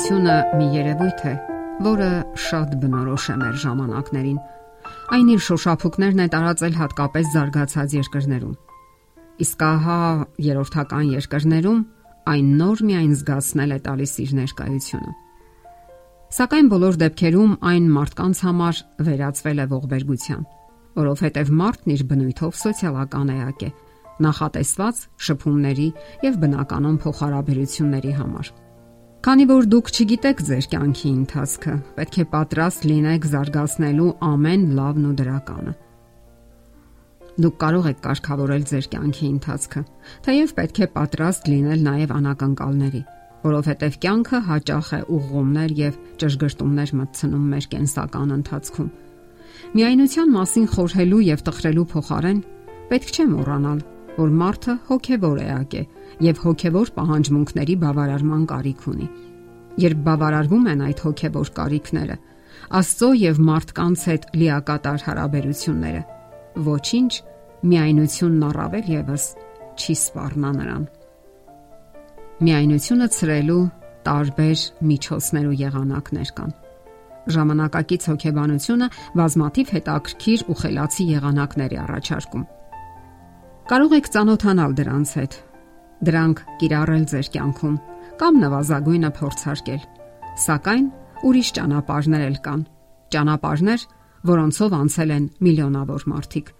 Միայնությունը մի երևույթ է, որը շատ բնորոշ է մեր ժամանակներին։ Այն իր շոշափուկներն է տարածել հատկապես զարգացած երկրներում։ Իսկ ահա երրորդական երկրներում այն նոր միայն զգացնել է տալիս իր ներկայությունը։ Սակայն բոլոր դեպքերում այն մարդկանց համար վերածվել է ողբերգության, որովհետև մարդն իր բնույթով սոցիալական էակ է, նախատեսված շփումների եւ բնականon փոխհարաբերությունների համար։ Քանի որ դուք չգիտեք ձեր կյանքի ընթացքը, պետք է պատրաստ լինեք զարգացնելու ամեն լավն ու դրականը։ Դուք կարող եք կարգավորել ձեր կյանքի ընթացքը, թեև պետք է պատրաստ լինել նաև անակնկալների, որովհետև կյանքը հաճախ է ուղղումներ եւ ճշգրտումներ մտցնում մեր կենսական ընթացքում։ Միայնության մասին խորհելու եւ տխրելու փոխարեն պետք չէ մոռանալ, որ մարդը հոգևոր էակ է եւ հոգևոր պահանջմունքների բավարարման կարիք ունի։ Երբ բավարարվում են այդ հոգևոր կարիքները, Աստծո եւ մարդկանց հետ լիակատար հարաբերությունները, ոչինչ միայնությունն առավել եւս չի սпарնա նրան։ Միայնությունը ծրելու տարբեր միջոցներ ու եղանակներ կան։ Ժամանակակից հոգեբանությունը բազմաթիվ հետաքրքիր ու խելացի եղանակներ է առաջարկում։ Կարող եք ճանոթանալ դրանց հետ, դրանք կիրառել ձեր կյանքում կամ նվազագույնը փորձարկել։ Սակայն ուրիշ ճանապարհներ էլ կան։ Ճանապարհներ, որոնցով անցել են միլիոնավոր մարդիկ։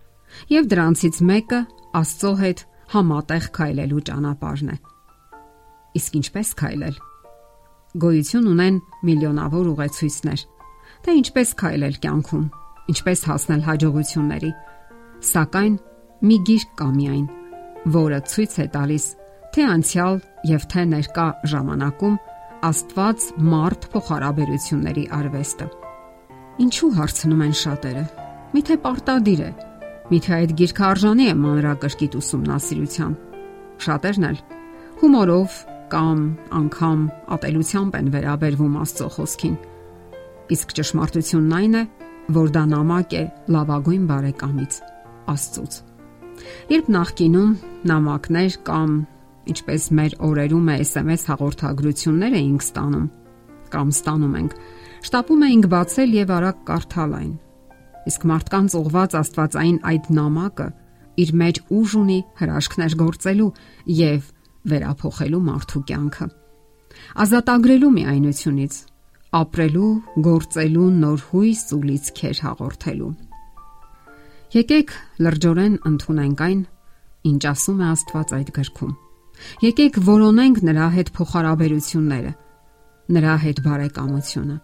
Եվ դրանցից մեկը Աստծո հետ համատեղ քայլելու ճանապարհն է։ Իսկ ինչպես քայլել։ Գոյություն ունեն միլիոնավոր ուղեցույցներ, թե ինչպես քայլել կյանքում, ինչպես հասնել հաջողությունների։ Սակայն մի գիրք կա միայն, որը ցույց է տալիս թե անցյալ եւ թե ներկա ժամանակում Աստված մարդ փոխհարաբերությունների արվեստը։ Ինչու հարցնում են շատերը։ Միթե պարտադիր է։ Միթե այդ գիրքը արժանի է մանրակրկիտ ուսումնասիրության։ Շատերն էլ հումորով կամ անգամ ատելությամբ են վերաբերվում Աստծո խոսքին։ Իսկ ճշմարտությունն այն է, որ դա նամակ է լավագույն բարեկամից Աստծուց։ Երբ նախկինում նամակներ կամ ինչպես մեր օրերում է SMS հաղորդագրություններ էինք ստանում կամ ստանում ենք, շտապում էինք բացել եւ արագ կարդալ այն։ Իսկ մարդկանց ուղված Աստվածային այդ նամակը իր մեջ ուժ ունի հրաշքներ գործելու եւ վերափոխելու մարդու կյանքը։ Ազատագրելու միայնությունից, ապրելու, գործելու նոր հույս ու լիցքեր հաղորդելու։ Եկեք լրջորեն ընդունենք այն, ինչ ասում է Աստված այդ գրքում։ Եկեք որոնենք նրա հետ փոխհարաբերությունները, նրա հետ բարեկամությունը։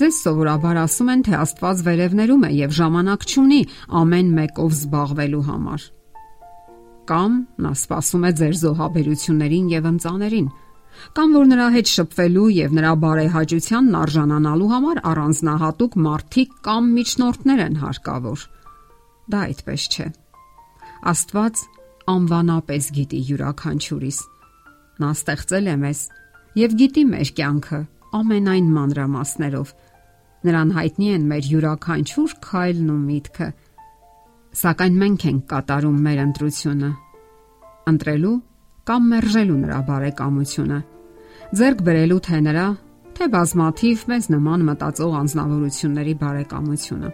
Ձեզ սովորաբար ասում են, թե Աստված վերևներում է եւ ժամանակ չունի ամեն մեկով զբաղվելու համար։ Կամ նա սпасում է ձեր զոհաբերություններին եւ ընծաներին, կամ որ նրա հետ շփվելու եւ նրա բարեհաճությանն արժանանալու համար առանձնահատուկ մարդիկ կամ միջնորդներ են հարկավոր։ Դա այդպես չէ։ Աստված անվանապես գիտի յուրաքանչյուրիս։ Նա ստեղծել է մեզ եւ գիտի մեր կյանքը ամենայն մանրամասներով։ Նրան հայտնի են մեր յուրաքանչյուր քայլն ու միտքը։ Սակայն մենք ենք կատարում մեր ընտրությունը։ Ընտրելու կամ մերժելու նրա բարեկամությունը։ Ձերկ բերելու թե նրա, թե բազմաթիվ մեզ նման մտածող անznավորությունների բարեկամությունը։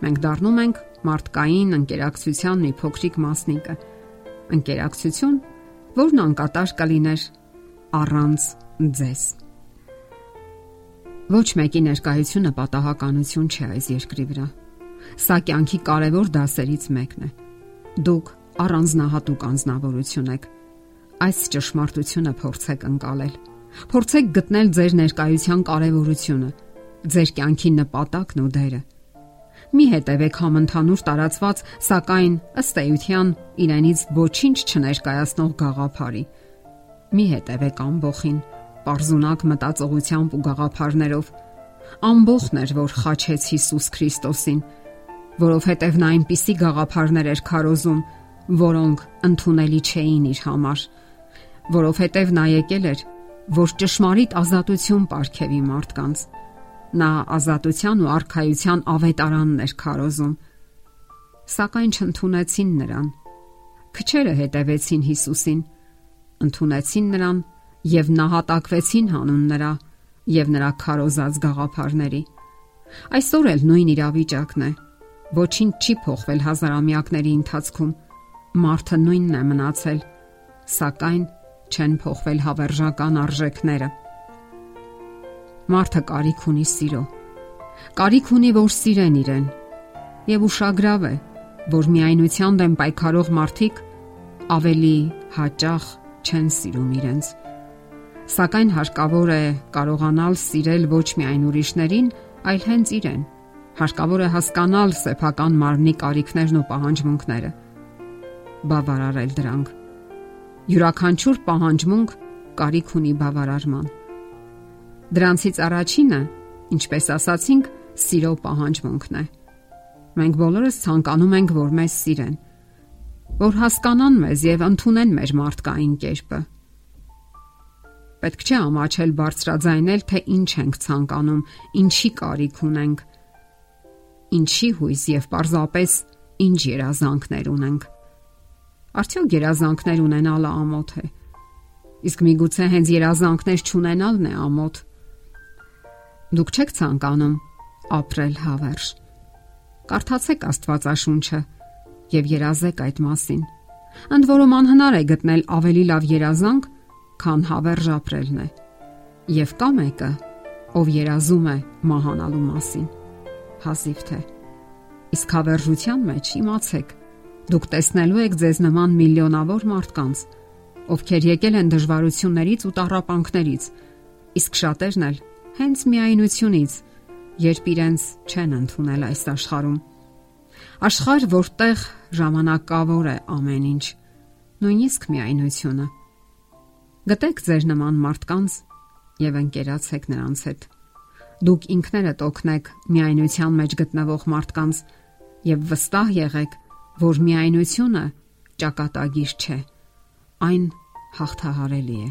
Մենք դառնում ենք մարդկային ընկերակցության մի փոքրիկ մասնիկը։ Ընկերակցություն, որն անկատար կլիներ առանց ձեզ։ Ոչ մեկի ներկայությունը պատահականություն չէ այս երկրի վրա։ Սա կյանքի կարևոր դասերից մեկն է։ Դուք առանձնահատուկ անznավորություն եք։ Այս ճշմարտությունը փորձեք ընկալել։ Փորձեք գտնել ձեր ներկայության կարևորությունը, ձեր կյանքի նպատակն ու դերը մի հետևեք համընդհանուր տարածված, սակայն ըստ էության իրենից ոչինչ չներկայացնող գաղափարի։ Մի հետևեք ամբողին, པարզունակ մտածողությամբ ու գաղափարներով։ Ամբողն էր, որ խաչեց Հիսուս Քրիստոսին, որովհետև նա այնպիսի գաղափարներ էր քարոզում, որոնք ընդունելի չէին իր համար, որովհետև նա եկել էր, որ ճշմարիտ ազատություն ապարգևի մարդկանց Նա ազատության ու արխայության ավետարանն էր քարոզում։ Սակայն չընդունեցին նրան։ Քչերը հետևեցին Հիսուսին, ընդունեցին նրան եւ նահատակվեցին հանուն նրա եւ նրա քարոզած գաղափարների։ Այսօր էլ նույն իրավիճակն է։ Ոչինչ չի փոխվել հազարամյակների ընթացքում։ Մարդը նույնն է մնացել, սակայն չեն փոխվել հավերժական արժեքները։ Մարդը կարիք ունի սիրո։ Կարիք ունի, որ սիրեն իրեն։ Եվ ուշագրավ է, որ միայնության դեմ պայքարող մարդիկ ավելի հաճախ չեն սիրում իրենց։ Սակայն հարկավոր է կարողանալ սիրել ոչ միայն ուրիշներին, այլ հենց իրեն։ Հարկավոր է հասկանալ սեփական մարմնի կարիքներն ու պահանջմունքները։ Բավարարել դրանք Յուրաքանչյուր պահանջմունք կարիք ունի բավարարման։ Դրանցից առաջինը, ինչպես ասացինք, սիրո պահանջմունքն է։ Մենք բոլորս ցանկանում ենք, որ մեզ սիրեն, որ հասկանան մեզ եւ ընդունեն մեր մարդկային կերպը։ Պետք չէ ամաչել բարձրաձայնել, թե ինչ ենք ցանկանում, ինչի կարիք ունենք, ինչի հույս եւ պարզապես ինչ երազանքներ ունենք։ Արդյոք երազանքներ ունենալը ամոթ է։ Իսկ միգուցե հենց երազանքներ չունենալն է ամոթ։ Դուք չեք ցանկանում ապրել հավերժ։ Կարդացեք Աստվածաշունչը եւ երազեք այդ մասին։ Ընդ որում անհնար է գտնել ավելի լավ երազանք, քան հավերժ ապրելն է։ Եվ կա մեկը, ով երազում է մահանալու մասին։ Հազիվ թե։ Իսկ հավերժության մեջ իմացեք, Դուք տեսնելու եք ձեզ նման միլիոնավոր մարդկանց, ովքեր եկել են դժվարություններից ու տառապանքներից, իսկ շատերն էլ հենց միայնությունից, երբ իրենց չեն ընդունել այս աշխարհում։ Աշխարհ, որտեղ ժամանակավոր է ամեն ինչ, նույնիսկ միայնությունը։ Գտեք ձեր նման մարդկանց եւ ընկերացեք նրանց հետ։ Դուք ինքներդ օգնեք միայնության մեջ գտնվող մարդկանց եւ վստահ եղեք, որ միայնությունը ճակատագիր չէ։ Այն հաղթահարելի է։